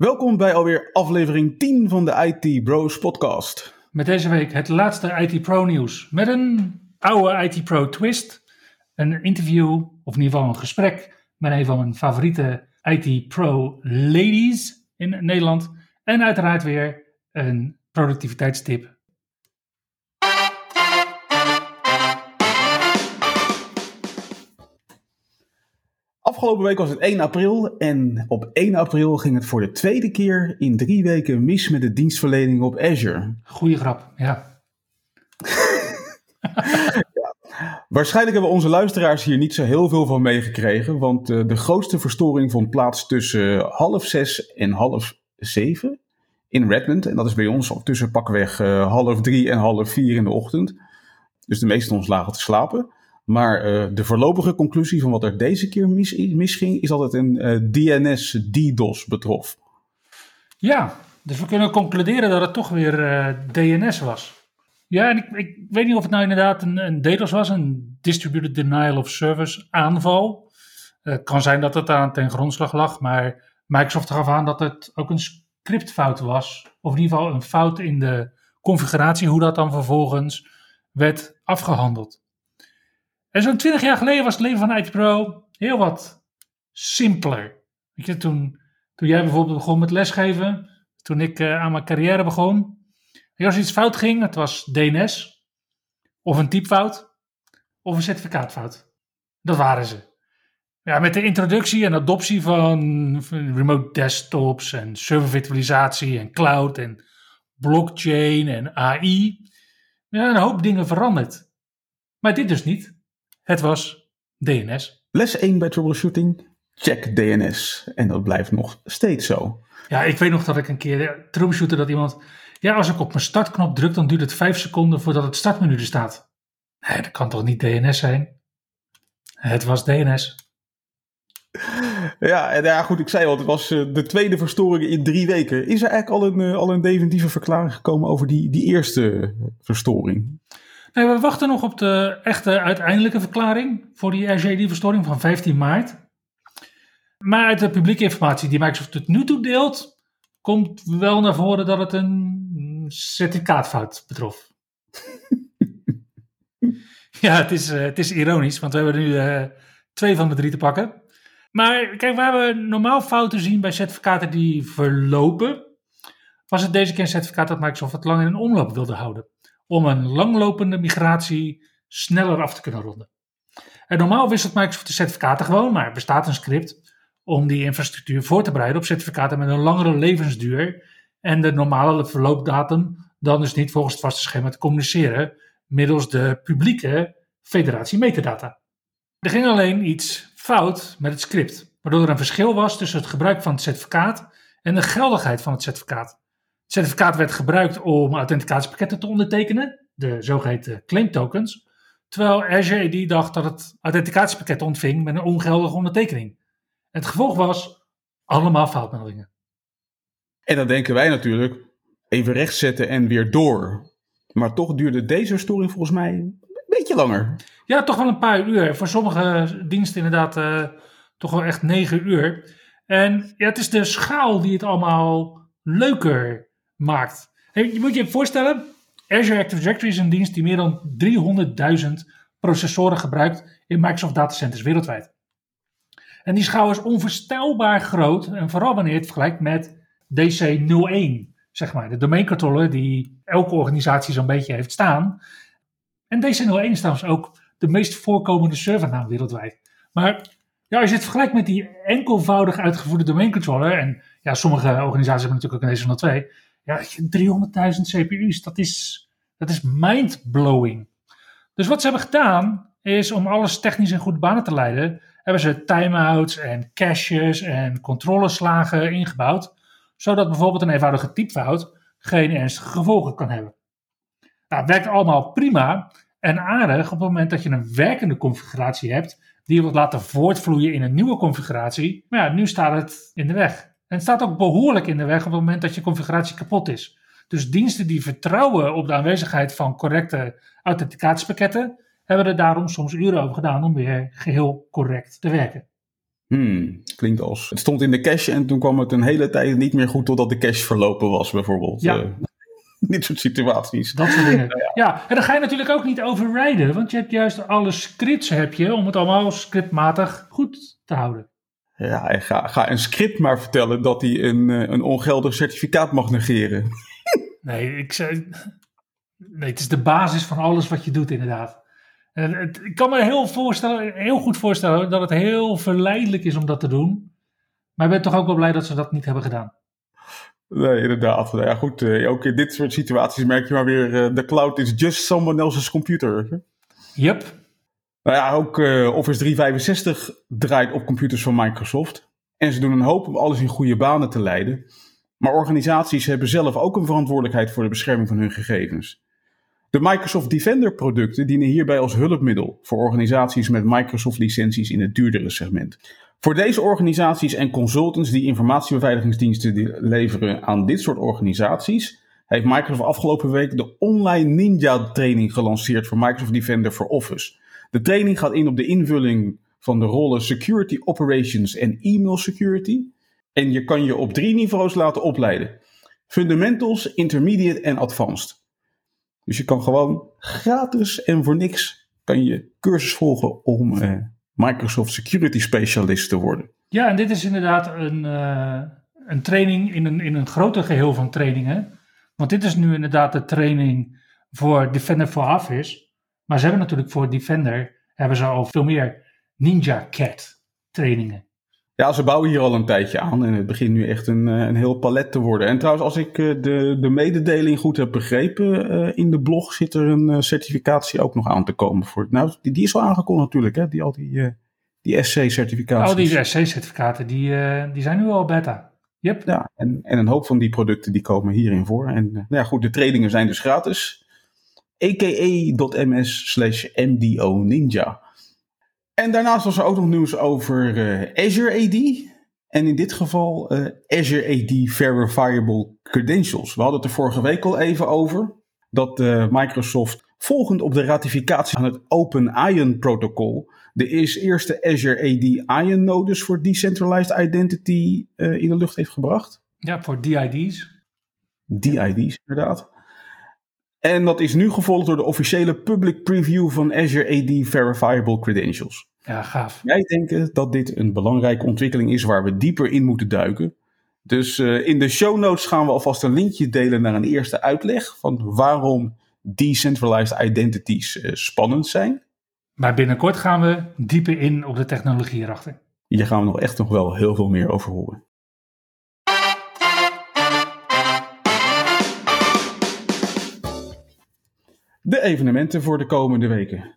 Welkom bij alweer aflevering 10 van de IT Bros podcast. Met deze week het laatste IT Pro nieuws. Met een oude IT Pro twist. Een interview, of in ieder geval een gesprek met een van mijn favoriete IT Pro ladies in Nederland. En uiteraard weer een productiviteitstip Afgelopen week was het 1 april en op 1 april ging het voor de tweede keer in drie weken mis met de dienstverlening op Azure. Goeie grap, ja. ja. Waarschijnlijk hebben onze luisteraars hier niet zo heel veel van meegekregen, want uh, de grootste verstoring vond plaats tussen half zes en half zeven in Redmond. En dat is bij ons tussen pakweg uh, half drie en half vier in de ochtend. Dus de meesten ons lagen te slapen. Maar uh, de voorlopige conclusie van wat er deze keer mis, misging, is dat het een uh, DNS DDoS betrof. Ja, dus we kunnen concluderen dat het toch weer uh, DNS was. Ja, en ik, ik, weet niet of het nou inderdaad een, een DDoS was, een Distributed Denial of Service aanval. Het kan zijn dat het aan ten grondslag lag, maar Microsoft gaf aan dat het ook een scriptfout was. Of in ieder geval een fout in de configuratie, hoe dat dan vervolgens werd afgehandeld. En zo'n twintig jaar geleden was het leven van IT Pro heel wat simpeler. Weet je, toen, toen jij bijvoorbeeld begon met lesgeven, toen ik uh, aan mijn carrière begon. En als iets fout ging, het was DNS, of een typfout, of een certificaatfout. Dat waren ze. Ja, met de introductie en adoptie van remote desktops en servervirtualisatie en cloud en blockchain en AI, ja, een hoop dingen veranderd. Maar dit dus niet. Het was DNS. Les 1 bij troubleshooting, check DNS. En dat blijft nog steeds zo. Ja, ik weet nog dat ik een keer troubleshootte dat iemand... Ja, als ik op mijn startknop druk, dan duurt het 5 seconden voordat het startmenu er staat. Nee, dat kan toch niet DNS zijn? Het was DNS. Ja, en ja, goed, ik zei al, het was uh, de tweede verstoring in drie weken. Is er eigenlijk al een, uh, al een definitieve verklaring gekomen over die, die eerste verstoring? We wachten nog op de echte uiteindelijke verklaring voor die RGD-verstoring van 15 maart. Maar uit de publieke informatie die Microsoft tot nu toe deelt, komt wel naar voren dat het een certificaatfout betrof. ja, het is, uh, het is ironisch, want we hebben nu uh, twee van de drie te pakken. Maar kijk, waar we normaal fouten zien bij certificaten die verlopen, was het deze keer een certificaat dat Microsoft het lang in een omloop wilde houden om een langlopende migratie sneller af te kunnen ronden. En normaal wisselt Microsoft de certificaten gewoon, maar er bestaat een script om die infrastructuur voor te bereiden op certificaten met een langere levensduur en de normale verloopdatum dan dus niet volgens het vaste schema te communiceren middels de publieke federatie metadata. Er ging alleen iets fout met het script, waardoor er een verschil was tussen het gebruik van het certificaat en de geldigheid van het certificaat certificaat werd gebruikt om authenticatiepakketten te ondertekenen, de zogeheten claim tokens, terwijl Azure AD dacht dat het authenticatiepakket ontving met een ongeldige ondertekening. Het gevolg was allemaal foutmeldingen. En dan denken wij natuurlijk, even rechtzetten en weer door. Maar toch duurde deze storing volgens mij een beetje langer. Ja, toch wel een paar uur. Voor sommige diensten inderdaad uh, toch wel echt negen uur. En ja, het is de schaal die het allemaal leuker maakt. je moet je voorstellen, Azure Active Directory is een dienst die meer dan 300.000 processoren gebruikt in Microsoft datacenters wereldwijd. En die schaal is onvoorstelbaar groot, en vooral wanneer je het vergelijkt met DC01, zeg maar, de domeincontroller die elke organisatie zo'n beetje heeft staan. En DC01 is trouwens ook de meest voorkomende servernaam wereldwijd. Maar ja, als je het vergelijkt met die enkelvoudig uitgevoerde domeincontroller, en ja, sommige organisaties hebben natuurlijk ook een DC102, ja, 300.000 CPU's, dat is, dat is mind-blowing. Dus wat ze hebben gedaan, is om alles technisch in goede banen te leiden, hebben ze timeouts en caches en controleslagen ingebouwd, zodat bijvoorbeeld een eenvoudige typfout geen ernstige gevolgen kan hebben. Nou, het werkt allemaal prima en aardig op het moment dat je een werkende configuratie hebt die je wilt laten voortvloeien in een nieuwe configuratie. Maar ja, nu staat het in de weg. En het staat ook behoorlijk in de weg op het moment dat je configuratie kapot is. Dus diensten die vertrouwen op de aanwezigheid van correcte authenticatiepakketten, hebben er daarom soms uren over gedaan om weer geheel correct te werken. Hmm, klinkt als. Het stond in de cache en toen kwam het een hele tijd niet meer goed totdat de cache verlopen was, bijvoorbeeld. Ja. Uh, dit soort situaties. Dat soort dingen. Ja, en dan ga je natuurlijk ook niet overriden, want je hebt juist alle scripts heb je om het allemaal scriptmatig goed te houden. Ja, ga, ga een script maar vertellen dat hij een, eh, een ongeldig certificaat mag negeren. Nee, ik zei. Nee, het is de basis van alles wat je doet, inderdaad. En het, ik kan me heel, voorstellen, heel goed voorstellen dat het heel verleidelijk is om dat te doen. Maar ik ben toch ook wel blij dat ze dat niet hebben gedaan. Nee, inderdaad. Nou ja, goed, eh, ook in dit soort situaties merk je maar weer: eh, de cloud is just someone else's computer. Yep. Nou ja, ook uh, Office 365 draait op computers van Microsoft. En ze doen een hoop om alles in goede banen te leiden. Maar organisaties hebben zelf ook een verantwoordelijkheid voor de bescherming van hun gegevens. De Microsoft Defender producten dienen hierbij als hulpmiddel voor organisaties met Microsoft licenties in het duurdere segment. Voor deze organisaties en consultants die informatiebeveiligingsdiensten leveren aan dit soort organisaties, heeft Microsoft afgelopen week de online Ninja training gelanceerd voor Microsoft Defender voor Office. De training gaat in op de invulling van de rollen Security Operations en Email Security. En je kan je op drie niveaus laten opleiden: Fundamentals, Intermediate en Advanced. Dus je kan gewoon gratis en voor niks kan je cursus volgen om eh, Microsoft Security Specialist te worden. Ja, en dit is inderdaad een, uh, een training in een, in een groter geheel van trainingen. Want dit is nu inderdaad de training voor Defender for Office. Maar ze hebben natuurlijk voor Defender hebben ze al veel meer Ninja Cat trainingen. Ja, ze bouwen hier al een tijdje aan en het begint nu echt een, een heel palet te worden. En trouwens, als ik de, de mededeling goed heb begrepen, uh, in de blog zit er een certificatie ook nog aan te komen. Voor, nou, die, die is al aangekondigd natuurlijk, hè? Die, al die, uh, die SC-certificaties. Al die SC-certificaten, die, uh, die zijn nu al beta. Yep. Ja, en, en een hoop van die producten die komen hierin voor. En nou ja, goed, de trainingen zijn dus gratis. aka.ms slash mdo ninja. En daarnaast was er ook nog nieuws over uh, Azure AD. En in dit geval uh, Azure AD Verifiable Credentials. We hadden het er vorige week al even over. Dat uh, Microsoft volgend op de ratificatie van het Open Ion protocol de eerste Azure AD Ion nodes voor Decentralized Identity in de lucht heeft gebracht. Ja, voor DID's. DID's, inderdaad. En dat is nu gevolgd door de officiële public preview van Azure AD Verifiable Credentials. Ja, gaaf. Wij denken dat dit een belangrijke ontwikkeling is waar we dieper in moeten duiken. Dus uh, in de show notes gaan we alvast een linkje delen naar een eerste uitleg van waarom decentralized identities uh, spannend zijn. Maar binnenkort gaan we dieper in op de technologie erachter. Hier gaan we nog echt nog wel heel veel meer over horen. De evenementen voor de komende weken.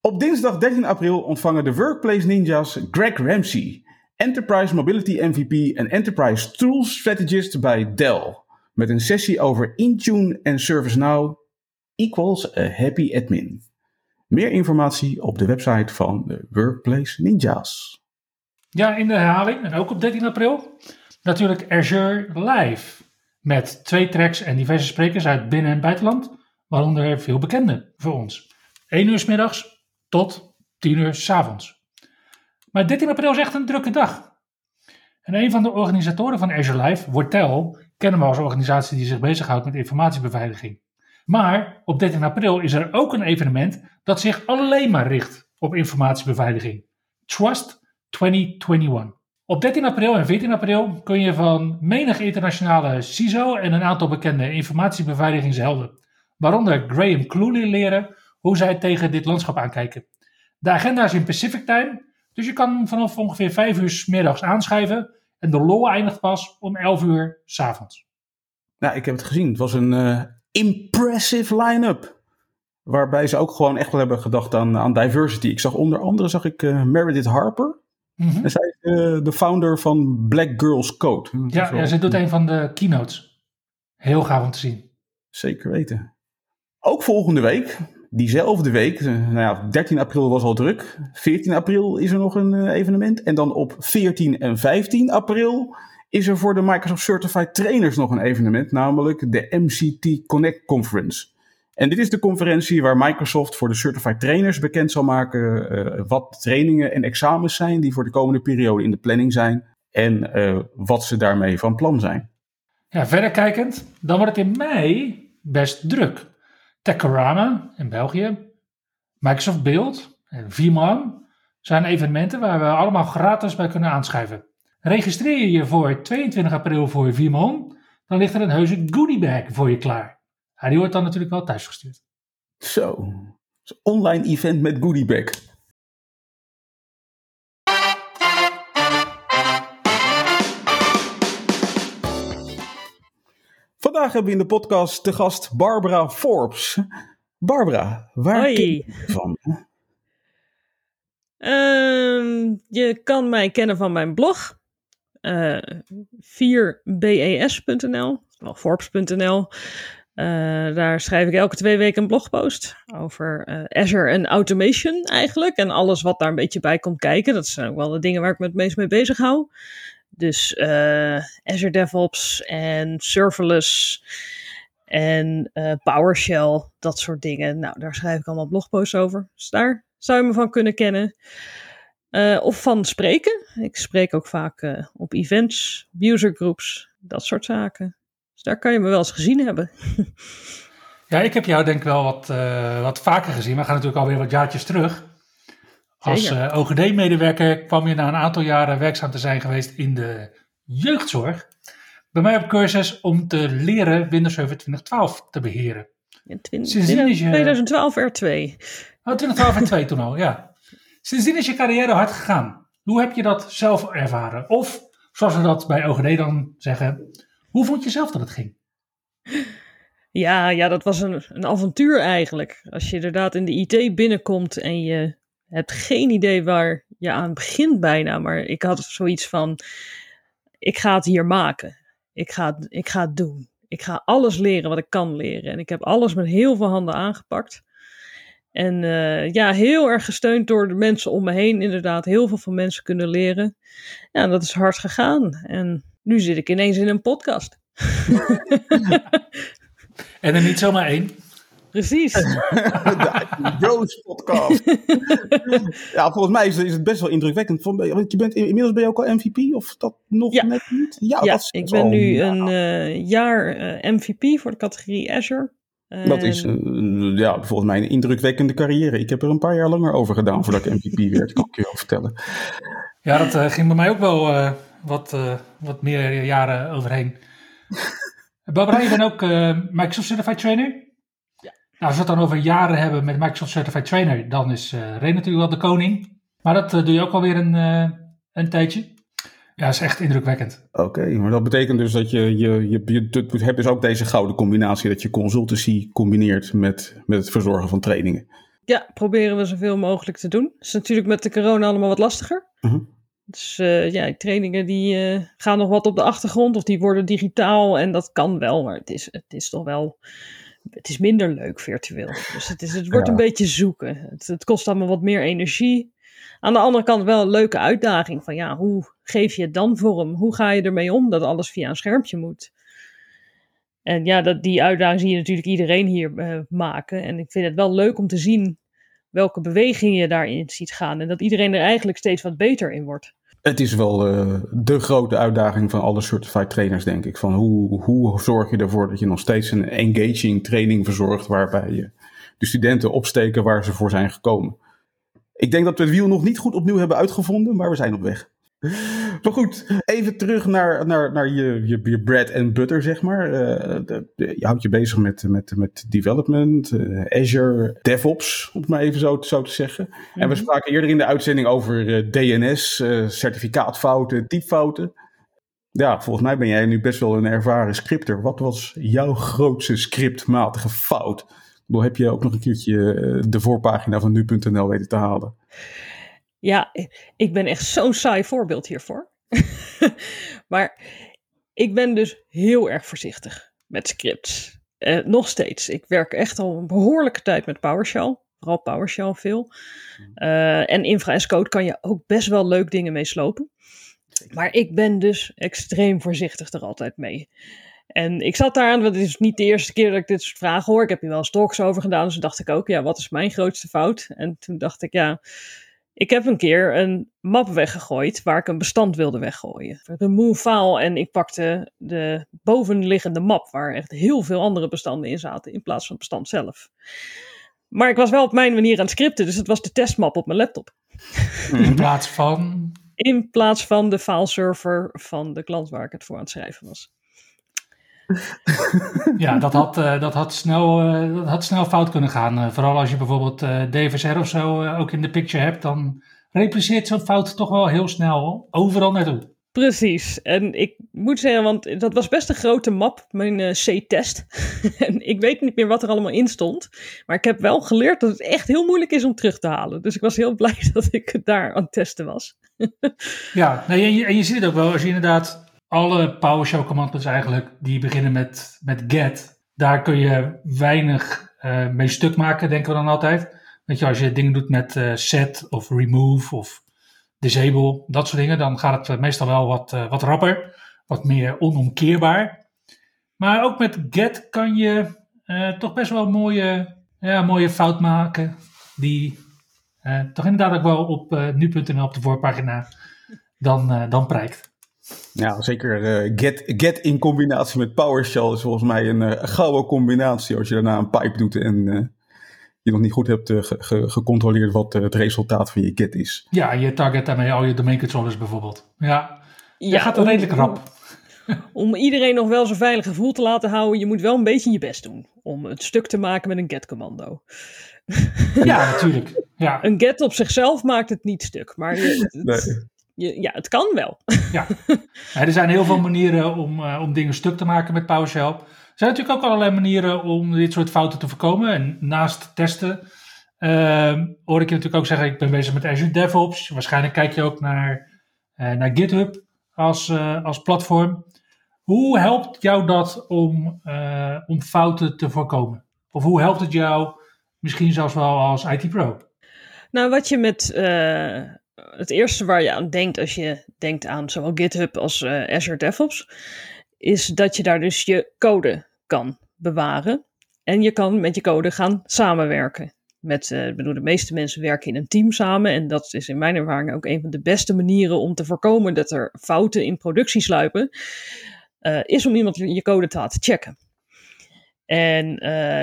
Op dinsdag 13 april ontvangen de Workplace Ninjas Greg Ramsey, Enterprise Mobility MVP en Enterprise Tools Strategist bij Dell, met een sessie over Intune en ServiceNow equals a happy admin. Meer informatie op de website van de Workplace Ninjas. Ja, in de herhaling en ook op 13 april natuurlijk Azure Live met twee tracks en diverse sprekers uit binnen- en buitenland, waaronder veel bekende voor ons. 1 uur s middags tot 10 uur s avonds. Maar 13 april is echt een drukke dag. En een van de organisatoren van Azure Live, Wortel, kennen we als organisatie die zich bezighoudt met informatiebeveiliging. Maar op 13 april is er ook een evenement dat zich alleen maar richt op informatiebeveiliging. Trust 2021. Op 13 april en 14 april kun je van menig internationale CISO en een aantal bekende informatiebeveiligingshelde, waaronder Graham Cluley, leren hoe zij tegen dit landschap aankijken. De agenda is in Pacific Time, dus je kan vanaf ongeveer 5 uur s middags aanschrijven en de lol eindigt pas om 11 uur s avonds. Nou, ik heb het gezien. Het was een uh, impressive line-up. Waarbij ze ook gewoon echt wel hebben gedacht aan, aan diversity. Ik zag onder andere zag ik uh, Meredith Harper. Mm -hmm. En zij is uh, de founder van Black Girls Code. Ja, ja, ze doet een van de keynotes. Heel gaaf om te zien. Zeker weten. Ook volgende week, diezelfde week, eh, nou ja, 13 april was al druk. 14 april is er nog een eh, evenement. En dan op 14 en 15 april is er voor de Microsoft Certified Trainers nog een evenement, namelijk de MCT Connect Conference. En dit is de conferentie waar Microsoft voor de Certified Trainers bekend zal maken uh, wat trainingen en examens zijn die voor de komende periode in de planning zijn en wat ze daarmee van plan zijn. Ja, verder kijkend, dan wordt het in mei best druk. Techorama in België, Microsoft Build en VMAN zijn evenementen waar we allemaal gratis bij kunnen aanschrijven. Registreer je je voor 22 april voor VMON, dan ligt er een heuse goodiebag voor je klaar. Die wordt dan natuurlijk wel thuisgestuurd. Zo, online event met goodiebag. Vandaag hebben we in de podcast de gast Barbara Forbes. Barbara, waar Hoi. ken je van? Ehm, je kan mij kennen van mijn blog. eh 4bes.nl, wel Forbes.nl. Eh, daar schrijf ik elke twee weken een blogpost over eh, Azure en automation eigenlijk. En alles wat daar een beetje bij komt kijken. Dat zijn ook wel de dingen waar ik me het meest mee bezig hou. Dus eh, Azure DevOps en serverless en eh, PowerShell, dat soort dingen. Nou, daar schrijf ik allemaal blogposts over. Dus daar zou je me van kunnen kennen. Eh, of van spreken. Ik spreek ook vaak op events, usergroups, dat soort zaken. Dus daar kan je me wel eens gezien hebben. Ja, ik heb jou denk ik wel wat, wat vaker gezien. We gaan natuurlijk alweer wat jaartjes terug. Als eh, OGD-medewerker kwam je na een aantal jaren werkzaam te zijn geweest in de jeugdzorg. Bij mij op cursus om te leren Windows Server 2012 te beheren. Sindsdien is je- 2012 R2. Oh, 2012 en 2 toen al, ja. Sindsdien is je carrière hard gegaan. Hoe heb je dat zelf ervaren? Of, zoals we dat bij OGD dan zeggen, hoe vond je zelf dat het ging? Ja, ja, dat was een, een avontuur eigenlijk. Als je inderdaad in de IT binnenkomt en je hebt geen idee waar je aan begint bijna. Maar ik had zoiets van, ik ga het hier maken. Ik ga, ik ga het doen. Ik ga alles leren wat ik kan leren. En ik heb alles met heel veel handen aangepakt. En eh, ja, heel erg gesteund door de mensen om me heen. Inderdaad, heel veel van mensen kunnen leren. Ja, dat is hard gegaan. En nu zit ik ineens in een podcast. En er niet zomaar één. Precies. de podcast. ja, volgens mij is, is het best wel indrukwekkend. Want je bent, inmiddels ben je ook al MVP of dat nog Ja. net niet? Ja, Ja, dat is ik ben nu ja, een eh, jaar eh, MVP voor de categorie Azure. Dat is eh, ja, volgens mij een indrukwekkende carrière. Ik heb er een paar jaar langer over gedaan voordat ik MVP werd, kan ik je wel vertellen. Ja, dat ging bij mij ook wel eh, wat, eh, wat meer jaren overheen. Barbara, je bent ook eh, Microsoft Certified Trainer. Nou, als we het dan over jaren hebben met Microsoft Certified Trainer, dan is eh Ray natuurlijk wel de koning. Maar dat eh, doe je ook alweer een, eh, een tijdje. Ja, dat is echt indrukwekkend. Oké, maar dat betekent dus dat je, je, je, je, je hebt dus ook deze gouden combinatie dat je consultancy combineert met, met het verzorgen van trainingen. ja, proberen we zoveel mogelijk te doen. Het is natuurlijk met de corona allemaal wat lastiger. Mhm. Dus eh, ja, trainingen die eh, gaan nog wat op de achtergrond of die worden digitaal en dat kan wel, maar het is, het is toch wel, het is minder leuk virtueel. Dus het, is, het wordt Ja. een beetje zoeken. Het, het kost allemaal wat meer energie. Aan de andere kant wel een leuke uitdaging van ja, hoe geef je het dan vorm? Hoe ga je ermee om dat alles via een schermpje moet? En ja, dat, die uitdaging zie je natuurlijk iedereen hier eh, maken. En ik vind het wel leuk om te zien welke bewegingen je daarin ziet gaan. En dat iedereen er eigenlijk steeds wat beter in wordt. Het is wel eh, de grote uitdaging van alle certified trainers, denk ik. Van hoe, hoe zorg je ervoor dat je nog steeds een engaging training verzorgt waarbij je de studenten opsteken waar ze voor zijn gekomen. Ik denk dat we het wiel nog niet goed opnieuw hebben uitgevonden, maar we zijn op weg. Maar goed, even terug naar, naar, naar je, je, je bread and butter, zeg maar. Eh, de- de- je houdt je bezig met, met, met development, eh, Azure, DevOps, om het maar even zo, zo te zeggen. En we Mhm. spraken eerder in de uitzending over eh, DNS, certificaatfouten, typfouten. Ja, volgens mij ben jij nu best wel een ervaren scripter. Wat was jouw grootste scriptmatige fout? Ik bedoel, heb je ook nog een keertje de voorpagina van nu.nl weten te halen? Ja, ik ben echt zo'n saai voorbeeld hiervoor. maar ik ben dus heel erg voorzichtig. met scripts. Uh, nog steeds. Ik werk echt al een behoorlijke tijd met PowerShell. Vooral PowerShell veel. Uh, en infra as code kan je ook best wel leuk dingen mee slopen. Maar ik ben dus extreem voorzichtig er altijd mee. En ik zat daar aan, want het is niet de eerste keer dat ik dit soort vragen hoor. Ik heb hier wel talks over gedaan, dus dacht ik ook, ja, wat is mijn grootste fout? En toen dacht ik, ja, ik heb een keer een map weggegooid waar ik een bestand wilde weggooien. Remove file en ik pakte de bovenliggende map waar echt heel veel andere bestanden in zaten in plaats van het bestand zelf. Maar ik was wel op mijn manier aan het scripten, dus het was de testmap op mijn laptop. In plaats van? In plaats van de fileserver van de klant waar ik het voor aan het schrijven was. ja, dat had, uh, dat, had snel, uh, dat had snel fout kunnen gaan. Uh, vooral als je bijvoorbeeld DVSR of zo ook in de picture hebt, dan repliceert zo'n fout toch wel heel snel overal naartoe. Precies. En ik moet zeggen, want dat was best een grote map, mijn C-test. en ik weet niet meer wat er allemaal in stond. Maar ik heb wel geleerd dat het echt heel moeilijk is om terug te halen. Dus ik was heel blij dat ik daar aan het testen was. ja, en, je, en je ziet het ook wel als je inderdaad alle PowerShell commands eigenlijk die beginnen met, met get, daar kun je weinig uh, mee stuk maken, denken we dan altijd. Weet je, als je dingen doet met uh, set of remove of disable, dat soort dingen, dan gaat het meestal wel wat, wat rapper, wat meer onomkeerbaar. Maar ook met get kan je toch best wel mooie, ja, mooie fout maken, die toch inderdaad ook wel op nu.nl op de voorpagina dan, dan prijkt. Ja, zeker. Uh, get, get in combinatie met PowerShell is volgens mij een uh, gouden combinatie. Als je daarna een pipe doet en uh, je nog niet goed hebt ge ge gecontroleerd wat het resultaat van je get is. Ja, je target daarmee al je domain controllers bijvoorbeeld. Ja, ja gaat er redelijk rap. Om iedereen nog wel zo'n veilig gevoel te laten houden, je moet wel een beetje je best doen om het stuk te maken met een get-commando. Ja, natuurlijk. Ja. Een get op zichzelf maakt het niet stuk, maar het, nee ja, het kan wel. Ja. er zijn heel veel manieren om, uh, om dingen stuk te maken met PowerShell. Er zijn natuurlijk ook allerlei manieren om dit soort fouten te voorkomen. En naast testen uh, hoor ik je natuurlijk ook zeggen, ik ben bezig met Azure DevOps. Waarschijnlijk kijk je ook naar, uh, naar GitHub als, uh, als platform. Hoe helpt jou dat om, om fouten te voorkomen? Of hoe helpt het jou misschien zelfs wel als IT Pro? Nou, wat je met het eerste waar je aan denkt als je denkt aan zowel GitHub als uh, Azure DevOps, is dat je daar dus je code kan bewaren. En je kan met je code gaan samenwerken. Met, uh, bedoel, de meeste mensen werken in een team samen. En dat is in mijn ervaring ook een van de beste manieren om te voorkomen dat er fouten in productie sluipen. Uh, is om iemand je code te laten checken. En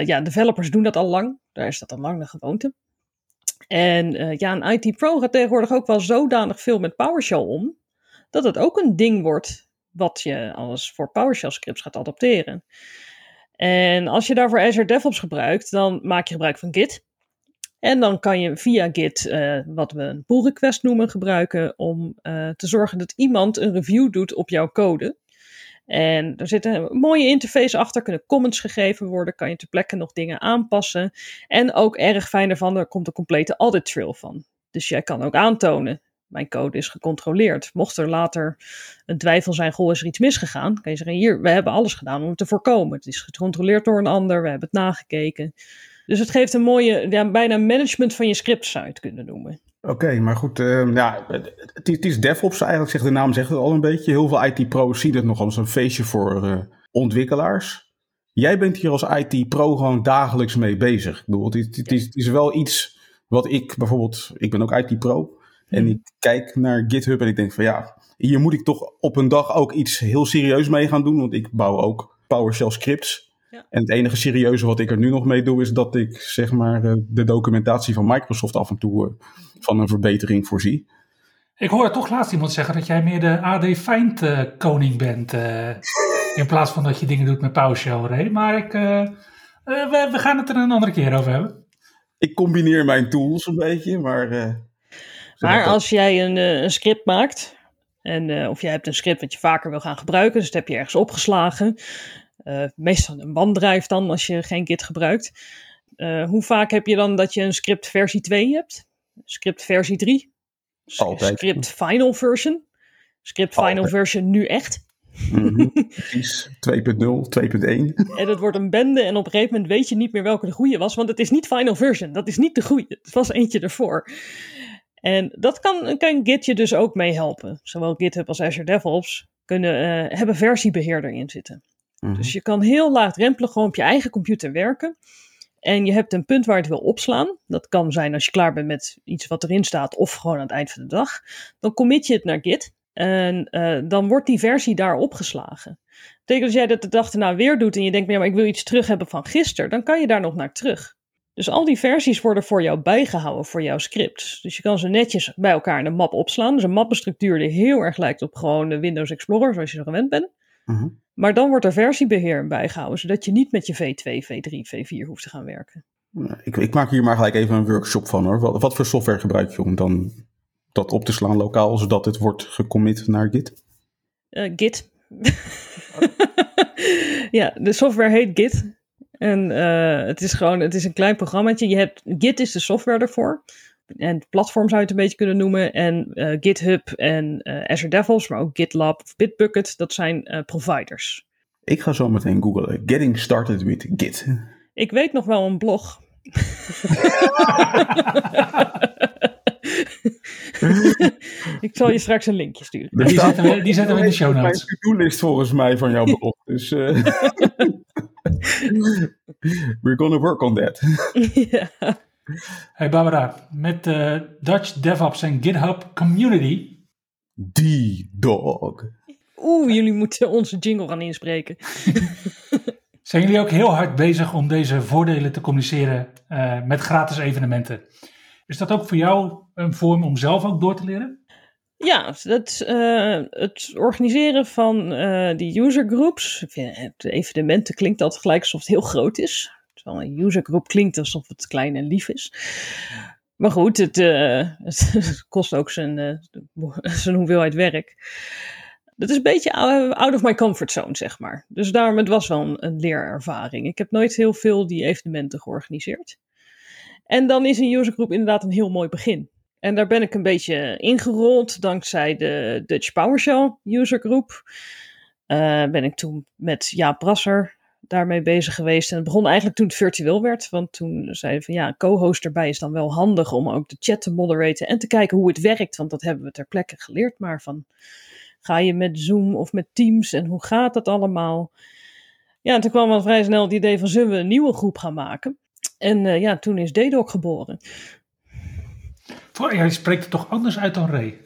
ja, developers doen dat al lang. Daar is dat al lang de gewoonte. En uh, ja, een IT Pro gaat tegenwoordig ook wel zodanig veel met PowerShell om, dat het ook een ding wordt wat je alles voor PowerShell scripts gaat adopteren. En als je daarvoor Azure DevOps gebruikt, dan maak je gebruik van Git. En dan kan je via Git, uh, wat we een pull request noemen, gebruiken om uh, te zorgen dat iemand een review doet op jouw code. En er zit een mooie interface achter, kunnen comments gegeven worden, kan je ter plekke nog dingen aanpassen. En ook erg fijn ervan, er komt een complete audit trail van. Dus jij kan ook aantonen, mijn code is gecontroleerd. Mocht er later een twijfel zijn, goh, is er iets misgegaan? Kan je zeggen, hier, we hebben alles gedaan om het te voorkomen. Het is gecontroleerd door een ander, we hebben het nagekeken. Dus het geeft een mooie, ja, bijna management van je script zou je het kunnen noemen. Oké, maar goed, uh, ja, het, het, is DevOps eigenlijk, zegt de naam zegt het al een beetje. Heel veel IT-pro's zien het nog als een feestje voor uh, ontwikkelaars. Jij bent hier als IT-pro gewoon dagelijks mee bezig. Ik bedoel, het, het, het, is, het, is, wel iets wat ik bijvoorbeeld, ik ben ook IT-pro. En hmm. ik kijk naar GitHub en ik denk van ja, hier moet ik toch op een dag ook iets heel serieus mee gaan doen. Want ik bouw ook PowerShell scripts. Ja. En het enige serieuze wat ik er nu nog mee doe, is dat ik zeg maar de, de documentatie van Microsoft af en toe uh, van een verbetering voorzie. Ik hoorde toch laatst iemand zeggen dat jij meer de AD Find uh, koning bent. Uh, in plaats van dat je dingen doet met PowerShell, Ray. Maar ik, we, we, gaan het er een andere keer over hebben. Ik combineer mijn tools een beetje, maar... maar als jij een, een script maakt, en, of jij hebt een script wat je vaker wil gaan gebruiken, dus dat heb je ergens opgeslagen. Uh, meestal een banddrive dan als je geen Git gebruikt. Uh, hoe vaak heb je dan dat je een script versie 2 hebt? Script versie 3? Altijd. Script final version? Script final Altijd. version nu echt? Mhm, precies, 2.0, 2.1. En het wordt een bende en op een gegeven moment weet je niet meer welke de goede was, want het is niet final version. Dat is niet de goede. Het was eentje ervoor. En dat kan, kan Git je dus ook mee helpen. Zowel GitHub als Azure DevOps kunnen, uh, hebben versiebeheerder in zitten. Mhm. Dus je kan heel laagdrempelig gewoon op je eigen computer werken. En je hebt een punt waar je het wil opslaan. Dat kan zijn als je klaar bent met iets wat erin staat, of gewoon aan het eind van de dag. Dan commit je het naar Git. En uh, dan wordt die versie daar opgeslagen. Betekent als jij dat de dag erna weer doet en je denkt, maar ik wil iets terug hebben van gisteren, dan kan je daar nog naar terug. Dus al die versies worden voor jou bijgehouden voor jouw script. Dus je kan ze netjes bij elkaar in een map opslaan. Dus een mappenstructuur die heel erg lijkt op gewoon de Windows Explorer, zoals je zo gewend bent. Mhm. Maar dan wordt er versiebeheer bijgehouden, zodat je niet met je V2, V3, V4 hoeft te gaan werken. Ik, ik maak hier maar gelijk even een workshop van hoor. Wat, wat voor software gebruik je om dan dat op te slaan lokaal, zodat het wordt gecommit naar Git? Uh, Git. ja, de software heet Git. En uh, het is gewoon, het is een klein programmaatje. Je hebt, Git is de software ervoor. En het platform zou je het een beetje kunnen noemen. En uh, GitHub en uh, Azure DevOps, maar ook GitLab of Bitbucket, dat zijn providers. Ik ga zo meteen googlen. Getting started with Git. Ik weet nog wel een blog. ik zal je straks een linkje sturen. Die zetten we, die zetten we in de show notes. Mijn to-do-list volgens mij van jouw blog. Dus uh, we're gonna work on that. ja. Hey Barbara, met uh, Dutch DevOps en GitHub Community. Die dog. Oeh, jullie moeten onze jingle gaan inspreken. Zijn jullie ook heel hard bezig om deze voordelen te communiceren uh, met gratis evenementen? Is dat ook voor jou een vorm om zelf ook door te leren? Ja, het, uh, het organiseren van uh, die usergroups. De evenementen klinkt altijd gelijk alsof het heel groot is. Terwijl een usergroep klinkt alsof het klein en lief is. Maar goed, het, uh, het kost ook zijn, zijn hoeveelheid werk. Dat is een beetje out of my comfort zone, zeg maar. Dus daarom, het was wel een, een leerervaring. Ik heb nooit heel veel die evenementen georganiseerd. En dan is een usergroep inderdaad een heel mooi begin. En daar ben ik een beetje ingerold dankzij de Dutch PowerShell usergroep. Uh, ben ik toen met Jaap Brasser daarmee bezig geweest. En het begon eigenlijk toen het virtueel werd. Want toen zeiden van ja, co-host erbij is dan wel handig om ook de chat te moderaten en te kijken hoe het werkt. Want dat hebben we ter plekke geleerd. Maar van ga je met Zoom of met Teams en hoe gaat dat allemaal? Ja, en toen kwam al vrij snel het idee van zullen we een nieuwe groep gaan maken? En uh, ja, toen is DDoC geboren. Voor, jij spreekt het toch anders uit dan Ray?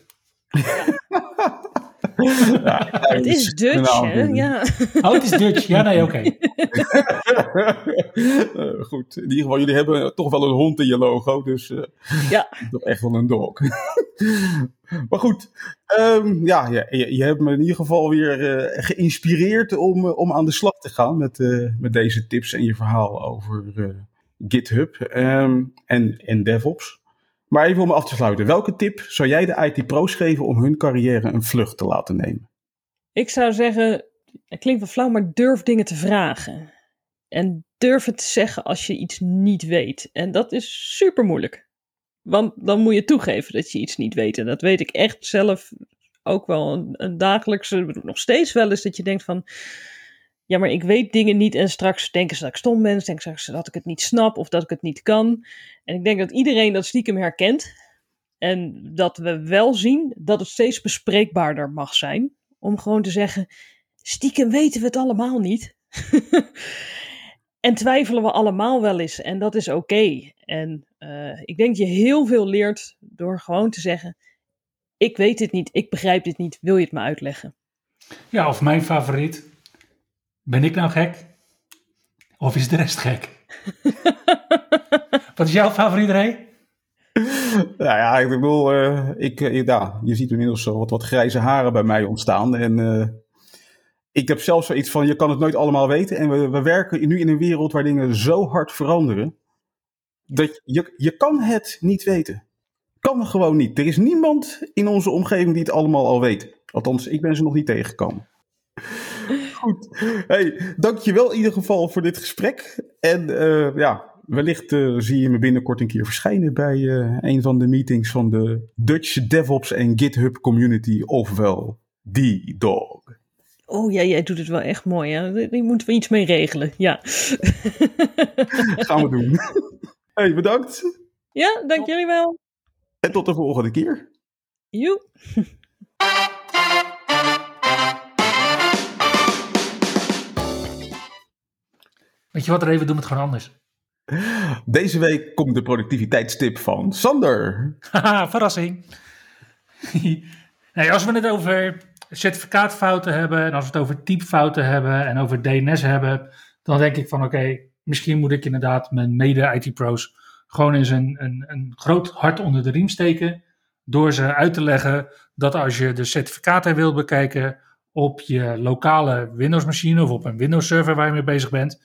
ja, het is Dutch, hè? Ja. Oh, het is Dutch. Ja, nee, oké. Okay. uh, goed, in ieder geval, jullie hebben toch wel een hond in je logo, dus uh, ja. toch echt wel een dog. maar goed, um, ja, je, je, hebt me in ieder geval weer uh, geïnspireerd om, om aan de slag te gaan met, met deze tips en je verhaal over GitHub um, en, en DevOps. Maar even om af te sluiten. Welke tip zou jij de IT-pro's geven om hun carrière een vlucht te laten nemen? Ik zou zeggen, het klinkt wel flauw, maar durf dingen te vragen. En durf het te zeggen als je iets niet weet. En dat is super moeilijk. Want dan moet je toegeven dat je iets niet weet. En dat weet ik echt zelf ook wel een, een dagelijkse, nog steeds wel eens dat je denkt van, ja, maar ik weet dingen niet en straks denken ze dat ik stom ben, denken straks dat ik het niet snap of dat ik het niet kan. En ik denk dat iedereen dat stiekem herkent en dat we wel zien dat het steeds bespreekbaarder mag zijn om gewoon te zeggen, stiekem weten we het allemaal niet. en twijfelen we allemaal wel eens en dat is oké. En uh, ik denk je heel veel leert door gewoon te zeggen, ik weet dit niet, ik begrijp dit niet, wil je het me uitleggen? Ja, of mijn favoriet, ben ik nou gek? Of is de rest gek? Wat is jouw favoriet, Ray? Nou ja, ik bedoel, uh, ik, uh, ja, je ziet inmiddels zo wat, wat grijze haren bij mij ontstaan. En uh, ik heb zelfs zoiets van, je kan het nooit allemaal weten. En we, we werken nu in een wereld waar dingen zo hard veranderen. Dat je, je kan het niet weten. Kan gewoon niet. Er is niemand in onze omgeving die het allemaal al weet. Althans, ik ben ze nog niet tegengekomen. Goed. Hey, dankjewel in ieder geval voor dit gesprek. En uh, ja, wellicht uh, zie je me binnenkort een keer verschijnen bij uh, een van de meetings van de Dutch DevOps en GitHub community, ofwel die dog. Oh ja, jij doet het wel echt mooi. Hè? Moeten we iets mee regelen. Ja. Gaan we doen. Hey, bedankt. Ja, dank jullie wel. En tot de volgende keer. Joe. Weet je wat, Reven, doen we het gewoon anders. Deze week komt de productiviteitstip van Sander. Haha, verrassing. nee, als we het over certificaatfouten hebben en als we het over typfouten hebben en over DNS hebben, dan denk ik van oké, misschien moet ik inderdaad mijn mede-IT-pro's gewoon eens een, een, een groot hart onder de riem steken door ze uit te leggen dat als je de certificaten wilt bekijken op je lokale Windows-machine of op een Windows-server waar je mee bezig bent,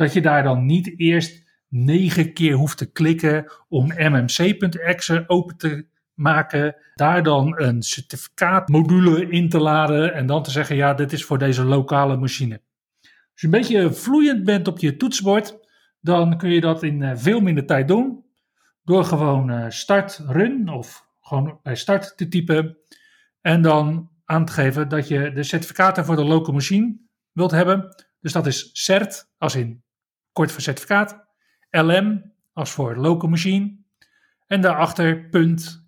dat je daar dan niet eerst negen keer hoeft te klikken om mmc.exe open te maken, daar dan een certificaatmodule in te laden en dan te zeggen, ja, dit is voor deze lokale machine. Als je een beetje vloeiend bent op je toetsenbord, dan kun je dat in veel minder tijd doen. Door gewoon start run of gewoon bij start te typen. En dan aan te geven dat je de certificaten voor de local machine wilt hebben. Dus dat is CERT, als in voor certificaat. LM, als voor local machine. En daarachter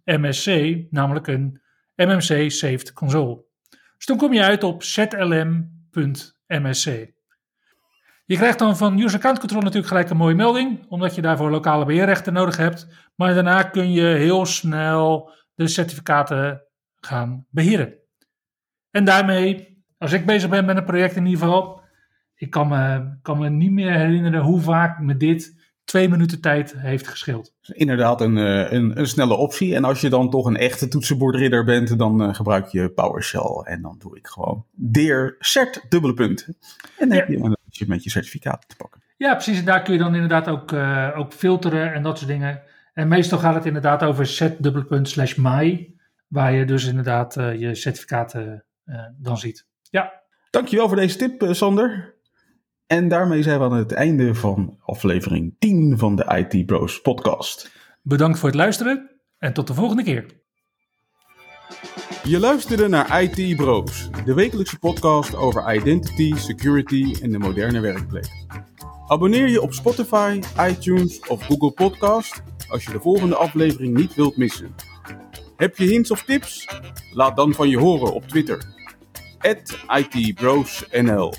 .msc, namelijk een MMC Saved Console. Dus dan kom je uit op zlm.msc. Je krijgt dan van User Account Control natuurlijk gelijk een mooie melding, omdat je daarvoor lokale beheerrechten nodig hebt. Maar daarna kun je heel snel de certificaten gaan beheren. En daarmee, als ik bezig ben met een project in ieder geval, ik kan me, kan me niet meer herinneren hoe vaak me dit twee minuten tijd heeft gescheeld. Inderdaad, een, een, een snelle optie. En als je dan toch een echte toetsenbordridder bent, dan uh, gebruik je PowerShell. En dan doe ik gewoon deer cert dubbele punten. En dan ja. heb je je met je certificaat te pakken. Ja, precies. En daar kun je dan inderdaad ook, uh, ook filteren en dat soort dingen. En meestal gaat het inderdaad over set dubbele punt slash my. Waar je dus inderdaad uh, je certificaten dan ziet. Ja. Dankjewel voor deze tip, Sander. En daarmee zijn we aan het einde van aflevering 10 van de IT Bros podcast. Bedankt voor het luisteren en tot de volgende keer. Je luisterde naar IT Bros, de wekelijkse podcast over identity, security en de moderne werkplek. Abonneer je op Spotify, iTunes of Google Podcast als je de volgende aflevering niet wilt missen. Heb je hints of tips? Laat dan van je horen op Twitter. @itbrosnl